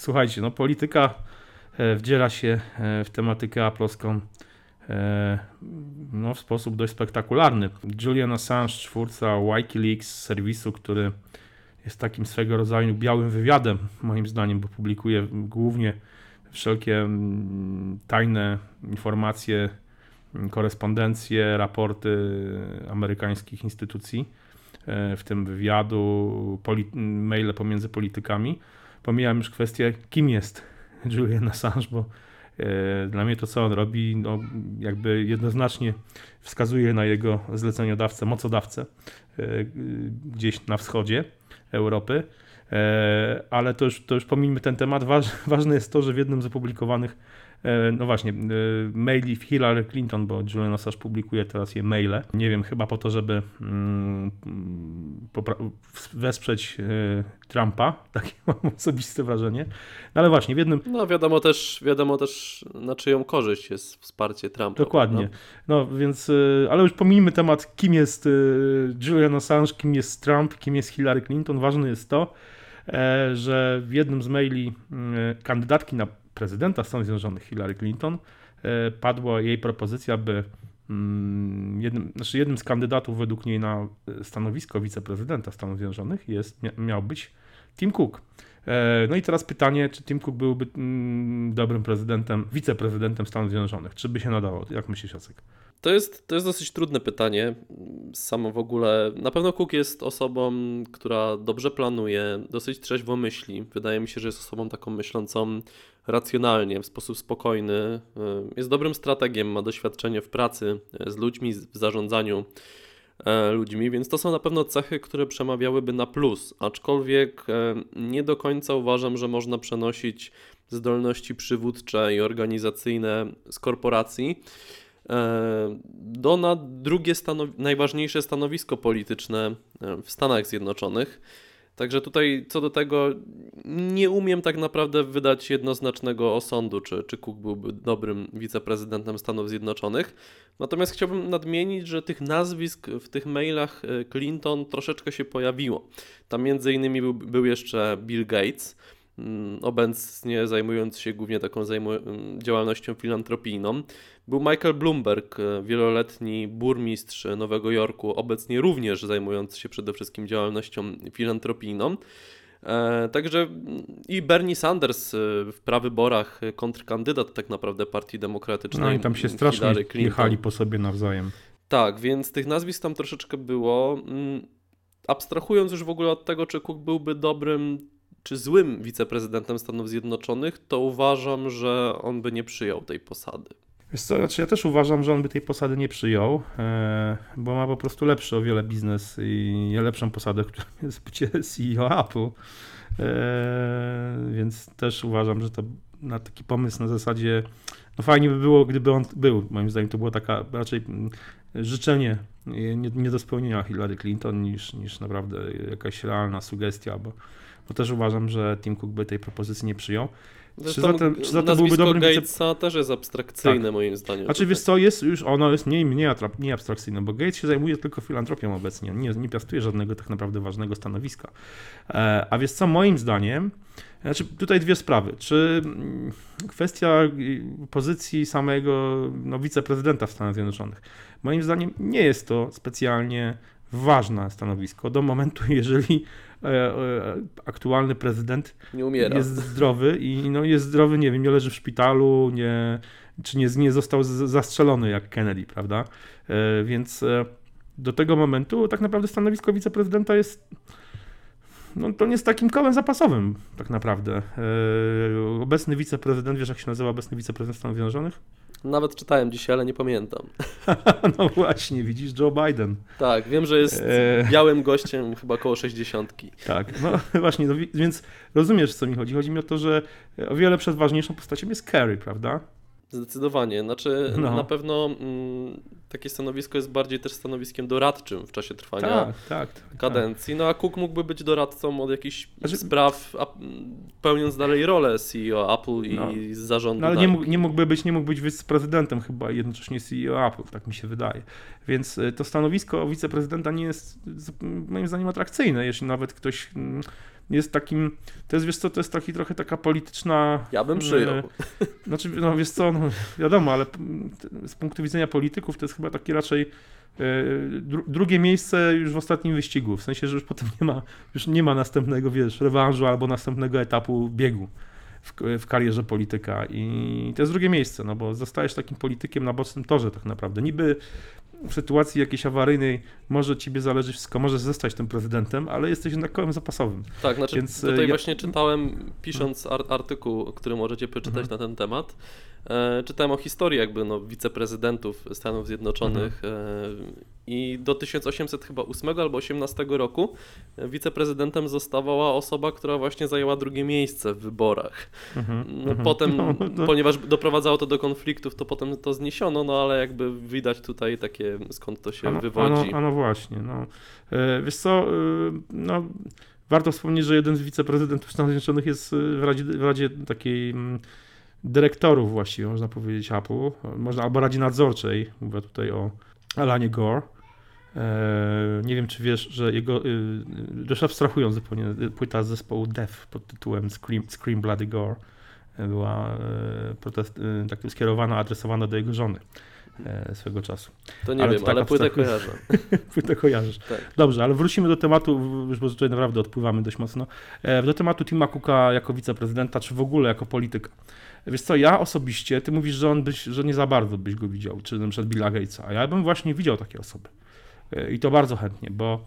słuchajcie, no polityka e, wdziela się e, w tematykę aploską no, w sposób dość spektakularny. Julian Assange, twórca Wikileaks, serwisu, który jest takim swego rodzaju białym wywiadem, moim zdaniem, bo publikuje głównie wszelkie mm, tajne informacje, korespondencje, raporty amerykańskich instytucji, e, w tym wywiadu, maile pomiędzy politykami. Pomijam już kwestię, kim jest Julian Assange, bo e, dla mnie to, co on robi, no, jakby jednoznacznie wskazuje na jego zleceniodawcę, mocodawcę e, gdzieś na wschodzie Europy. E, ale to już, to już pomijmy ten temat. ważne jest to, że w jednym z opublikowanych, no właśnie, e, maili Hillary Clinton, bo Julian Assange publikuje teraz je maile. Nie wiem, chyba po to, żeby mm, wesprzeć Trumpa, takie mam osobiste wrażenie. No ale właśnie, w jednym... No wiadomo też, wiadomo też na czyją korzyść jest wsparcie Trumpa. Dokładnie. No więc, ale już pomijmy temat, kim jest Julian Assange, kim jest Trump, kim jest Hillary Clinton. Ważne jest to, E, że w jednym z maili mm, kandydatki na prezydenta Stanów Zjednoczonych, Hillary Clinton, e, padła jej propozycja, by mm, jednym, znaczy jednym z kandydatów według niej na stanowisko wiceprezydenta Stanów Zjednoczonych jest, miał być Tim Cook. E, no i teraz pytanie, czy Tim Cook byłby mm, dobrym prezydentem, wiceprezydentem Stanów Zjednoczonych? Czy by się nadało? Jak myślisz, Jacek? To jest, to jest dosyć trudne pytanie. Samo w ogóle. Na pewno Cook jest osobą, która dobrze planuje, dosyć trzeźwo myśli. Wydaje mi się, że jest osobą taką myślącą racjonalnie, w sposób spokojny. Jest dobrym strategiem, ma doświadczenie w pracy z ludźmi, w zarządzaniu e, ludźmi, więc to są na pewno cechy, które przemawiałyby na plus. Aczkolwiek e, nie do końca uważam, że można przenosić zdolności przywódcze i organizacyjne z korporacji E, do na drugie stanow najważniejsze stanowisko polityczne e, w Stanach Zjednoczonych. Także tutaj co do tego nie umiem tak naprawdę wydać jednoznacznego osądu, czy, czy Cook byłby dobrym wiceprezydentem Stanów Zjednoczonych. Natomiast chciałbym nadmienić, że tych nazwisk w tych mailach e, Clinton troszeczkę się pojawiło. Tam między innymi był, był jeszcze Bill Gates, obecnie zajmując się głównie taką działalnością filantropijną. Był Michael Bloomberg, e, wieloletni burmistrz Nowego Jorku, obecnie również zajmujący się przede wszystkim działalnością filantropijną. E, także i Bernie Sanders e, w prawyborach, kontrkandydat tak naprawdę Partii Demokratycznej. No i tam się strasznie jechali po sobie nawzajem. Tak, więc tych nazwisk tam troszeczkę było. Mm, abstrahując już w ogóle od tego, czy Cook byłby dobrym czy złym wiceprezydentem Stanów Zjednoczonych, to uważam, że on by nie przyjął tej posady. Wiesz co, znaczy ja też uważam, że on by tej posady nie przyjął, e, bo ma po prostu lepszy o wiele biznes i lepszą posadę, którą jest bycie CEO Apple. E, więc też uważam, że to na taki pomysł na zasadzie, no fajnie by było, gdyby on był. Moim zdaniem to było taka raczej mm, życzenie nie, nie do spełnienia Hillary Clinton niż, niż naprawdę jakaś realna sugestia, bo, bo też uważam, że Tim Cook by tej propozycji nie przyjął. Zresztą czy zatem, czy zatem byłby dobrym Gatesa też jest abstrakcyjne tak. moim zdaniem. Znaczy wiesz co, jest już ono jest mniej, mniej, mniej abstrakcyjne, bo Gates się zajmuje tylko filantropią obecnie, nie, nie piastuje żadnego tak naprawdę ważnego stanowiska. E, a wiesz co, moim zdaniem, znaczy tutaj dwie sprawy. Czy mm, kwestia pozycji samego no, wiceprezydenta w Stanach Zjednoczonych. Moim zdaniem nie jest to specjalnie ważne stanowisko do momentu, jeżeli aktualny prezydent jest zdrowy i no, jest zdrowy, nie wiem, nie leży w szpitalu, nie, czy nie, nie został zastrzelony jak Kennedy, prawda? E, więc do tego momentu tak naprawdę stanowisko wiceprezydenta jest no to nie jest takim kołem zapasowym tak naprawdę. obecny wiceprezydent, wiesz jak się nazywa obecny wiceprezydent Stanów Zjednoczonych? Nawet czytałem dzisiaj, ale nie pamiętam. no właśnie, widzisz, Joe Biden. Tak, wiem, że jest e... białym gościem chyba około 60. Tak, no właśnie, no, więc rozumiesz, co mi chodzi. Chodzi mi o to, że o wiele ważniejszą postacią jest Kerry, prawda? Zdecydowanie. Znaczy, no. na pewno mm, takie stanowisko jest bardziej też stanowiskiem doradczym w czasie trwania tak, tak, tak, kadencji. No a Cook mógłby być doradcą od jakichś znaczy, spraw, a, pełniąc dalej rolę CEO Apple i no. zarządu. No, ale nie, mógł, nie, mógłby być, nie mógł być wiceprezydentem chyba jednocześnie CEO Apple, tak mi się wydaje. Więc y, to stanowisko wiceprezydenta nie jest moim zdaniem atrakcyjne, jeśli nawet ktoś mm, jest takim, to jest, wiesz co, to jest taki trochę taka polityczna... Ja bym przyjął. E, znaczy, no wiesz co, no, wiadomo, ale z punktu widzenia polityków to jest chyba taki raczej e, drugie miejsce już w ostatnim wyścigu, w sensie, że już potem nie ma, już nie ma następnego, wiesz, rewanżu albo następnego etapu biegu w, w karierze polityka i to jest drugie miejsce, no bo zostajesz takim politykiem na bocznym torze tak naprawdę. Niby w sytuacji jakiejś awaryjnej może ciebie zależy wszystko, możesz zostać tym prezydentem, ale jesteś jednak kołem zapasowym. Tak, znaczy Więc tutaj ja... właśnie czytałem, pisząc artykuł, który możecie przeczytać mhm. na ten temat, E, czytałem o historii jakby no, wiceprezydentów Stanów Zjednoczonych mhm. E, i do 1808 albo 18 roku wiceprezydentem zostawała osoba, która właśnie zajęła drugie miejsce w wyborach. Mhm. No, mhm. potem, no, ponieważ doprowadzało to do konfliktów, to potem to zniesiono, no ale jakby widać tutaj takie, skąd to się ano, wywodzi. Ano, ano właśnie, no. E, wiesz co, no warto wspomnieć, że jeden z wiceprezydentów Stanów Zjednoczonych jest w Radzie, w Radzie takiej mm, dyrektorów właściwie, można powiedzieć, Apple, można, albo Radzie Nadzorczej, mówię tutaj o Alanie Gore. E, nie wiem, czy wiesz, że jego, dość y, abstrahując zupełnie, płyta z zespołu Def pod tytułem Scream, Scream Bloody Gore była e, protest, tak skierowana, adresowana do jego żony e, swego czasu. To nie ale wiem, to ale płytę kojarzę. płytę kojarzysz. Tak. Dobrze, ale wrócimy do tematu, już bo tutaj naprawdę odpływamy dość mocno, do tematu Tima Cooka jako wiceprezydenta, czy w ogóle jako polityka. Wiesz co, ja osobiście, ty mówisz, że on byś, że nie za bardzo byś go widział, czy na przykład Billa Gatesa, a ja bym właśnie widział takie osoby. E, I to bardzo chętnie, bo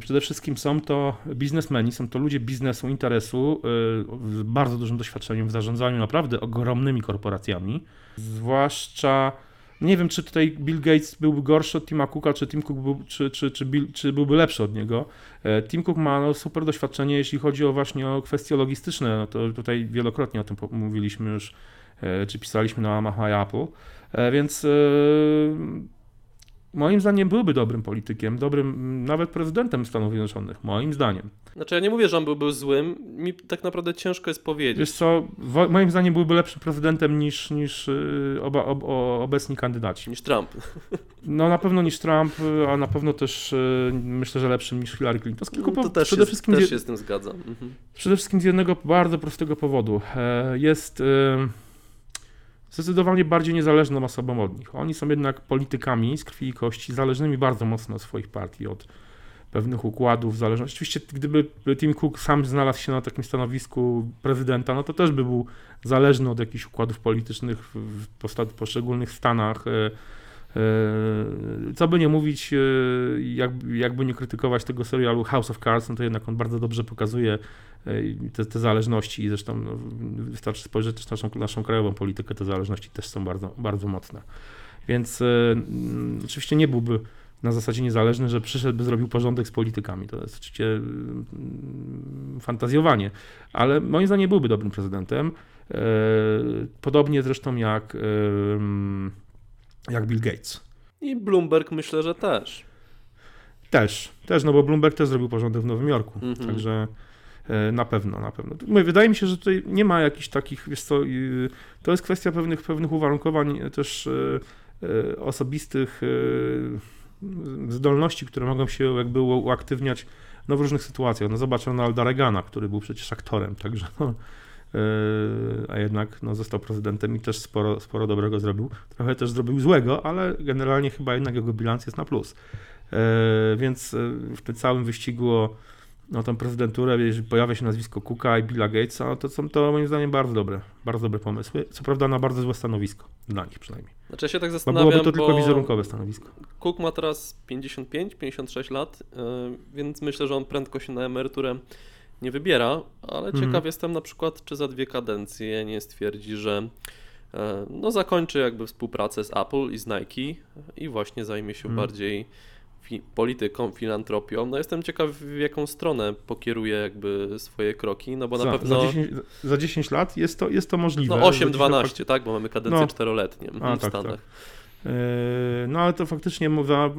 przede wszystkim są to biznesmeni, są to ludzie biznesu, interesu e, z bardzo dużym doświadczeniem w zarządzaniu naprawdę ogromnymi korporacjami, zwłaszcza nie wiem, czy tutaj Bill Gates byłby gorszy od Tima Cooka, czy Tim Cook był, czy, czy, czy, Bill, czy byłby lepszy od niego. E, Tim Cook ma no, super doświadczenie, jeśli chodzi o właśnie o kwestie logistyczne. No to tutaj wielokrotnie o tym mówiliśmy już, e, czy pisaliśmy na łamach Apple. E, więc moim zdaniem byłby dobrym politykiem, dobrym nawet prezydentem Stanów Zjednoczonych, moim zdaniem. Znaczy ja nie mówię, że on byłby złym, mi tak naprawdę ciężko jest powiedzieć. Wiesz co, moim zdaniem byłby lepszym prezydentem niż, niż y, oba, ob, obecni kandydaci. Niż Trump. No na pewno niż Trump, a na pewno też y, myślę, że lepszym niż Hillary Clinton. Z kilku no, to też, przede jest, wszystkim też się z tym zgadzam. Mhm. Przede wszystkim z jednego bardzo prostego powodu. E, jest zdecydowanie bardziej niezależną osobą od nich. Oni są jednak politykami z krwi i kości, zależnymi bardzo mocno od swoich partii, od pewnych układów, zależności. Oczywiście, gdyby Tim Cook sam znalazł się na takim stanowisku prezydenta, no to też by był zależny od jakichś układów politycznych w poszczególnych stanach. E, e, co by nie mówić, e, jakby nie krytykować tego serialu House of Cards, no to jednak on bardzo dobrze pokazuje te, te zależności i zresztą no, wystarczy spojrzeć też na naszą, naszą krajową politykę, te zależności też są bardzo, bardzo mocne. Więc y, oczywiście nie byłby na zasadzie niezależny, że przyszedł, by zrobił porządek z politykami. To jest oczywiście y, fantazjowanie, ale moim zdaniem byłby dobrym prezydentem. Podobnie zresztą jak, jak Bill Gates. I Bloomberg myślę, że też. Też, też, no bo Bloomberg też zrobił porządek w Nowym Jorku, -hmm. także E, na pewno, na pewno. Wydaje mi się, że tutaj nie ma jakichś takich, wiesz co, to jest kwestia pewnych, pewnych uwarunkowań też e, e, osobistych zdolności, które mogą się jakby uaktywniać no, w różnych sytuacjach. No zobacz Ronalda Reagana, który był przecież aktorem, także no, a jednak no, został prezydentem i też sporo, sporo dobrego zrobił. Trochę też zrobił złego, ale generalnie chyba jednak jego bilans jest na plus. Więc w tym całym wyścigu o no, tą prezydenturę, jeżeli pojawia się nazwisko Cooka i Billa Gatesa, to są to moim zdaniem bardzo dobre, bardzo dobre pomysły. Co prawda na bardzo złe stanowisko, dla nich przynajmniej. Znaczy ja się tak zastanawiam, bo byłoby to tylko wizerunkowe stanowisko. Cook ma teraz 55-56 lat, yy, więc myślę, że on prędko się na emeryturę nie wybiera, ale mhm. ciekaw jestem na przykład, czy za dwie kadencje nie stwierdzi, że yy, no zakończy jakby współpracę z Apple i z Nike i właśnie zajmie się mhm. bardziej fi polityką, filantropią. No jestem ciekaw, w jaką stronę pokieruje jakby swoje kroki, no bo za, na pewno... Za 10, za 10 lat jest to, jest to możliwe. No 8-12, tak, bo mamy kadencję no. czteroletnią A, w tak, Stanach. Tak. E, no ale to faktycznie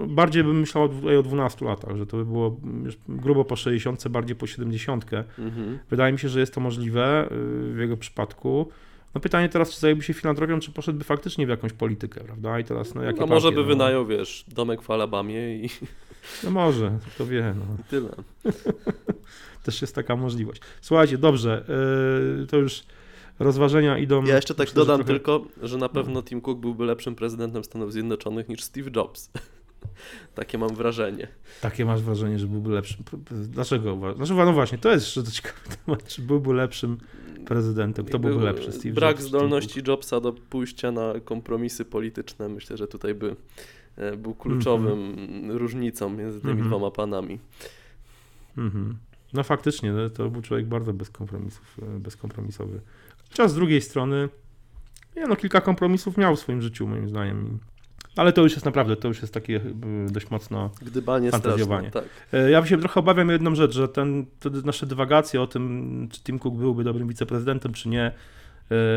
bardziej bym myślał o 12 latach, że to by było grubo po 60, bardziej po 70. Mhm. Wydaje mi się, że jest to możliwe e, w jego przypadku. No pytanie teraz, czy zajęłby się filantropią, czy poszedłby faktycznie w jakąś politykę, prawda? I teraz, no jakie No może partie, by no? wynajął, wiesz, domek w Alabamie i No może, kto wie, no. tyle. Też jest taka możliwość. Słuchajcie, dobrze, yy, to już rozważenia idą... Ja jeszcze tak myślę, że dodam trochę- tylko, że na pewno Tim Cook byłby lepszym prezydentem Stanów Zjednoczonych niż Steve Jobs. Takie mam wrażenie. Takie masz wrażenie, że byłby lepszym. Dlaczego? uważasz? Znaczy, no właśnie, to jest jeszcze ciekawy temat. Czy byłby lepszym prezydentem? Kto byłby Był lepszy? Steve Brak Jobs zdolności Jobsa do pójścia na kompromisy polityczne, myślę, że tutaj by e, był kluczowym różnicą między tymi Mhm. dwoma panami. Cook? Mhm. No faktycznie, no, to był człowiek bardzo bez kompromisów, e, bezkompromisowy. Chociaż z drugiej strony, nie, no kilka kompromisów miał w swoim życiu, moim zdaniem. Ale to już jest naprawdę, to już jest takie e, dość mocno Gdybanie straszne, Fantazjowanie. tak. E, Ja się trochę obawiam jedną rzecz, że ten, te nasze dywagacje o tym, czy Tim Cook byłby dobrym wiceprezydentem, czy nie,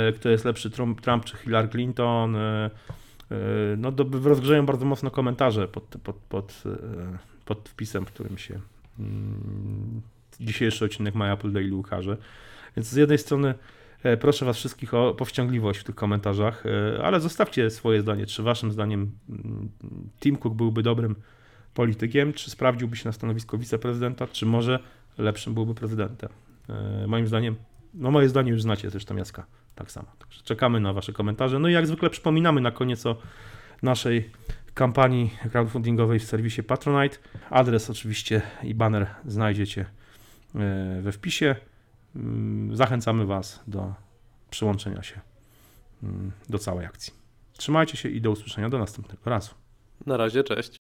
e, kto jest lepszy, Trump, Trump czy Hillary Clinton, no do, rozgrzeją bardzo mocno komentarze pod, pod, pod, pod wpisem, w którym się mm, dzisiejszy odcinek My Apple Daily ukaże. Więc z jednej strony proszę Was wszystkich o powściągliwość w tych komentarzach, e, ale zostawcie swoje zdanie, czy Waszym zdaniem mm, Tim Cook byłby dobrym politykiem, czy sprawdziłby się na stanowisko wiceprezydenta, czy może lepszym byłby prezydentem. E, moim zdaniem, no moje zdanie już znacie, zresztą Jaska tak samo. Także czekamy na wasze komentarze. No i jak zwykle przypominamy na koniec o naszej kampanii crowdfundingowej w serwisie Patronite. Adres oczywiście i banner znajdziecie e, we wpisie. Mm, Zachęcamy was do przyłączenia się mm, do całej akcji. Trzymajcie się i do usłyszenia do następnego razu. Na razie, cześć.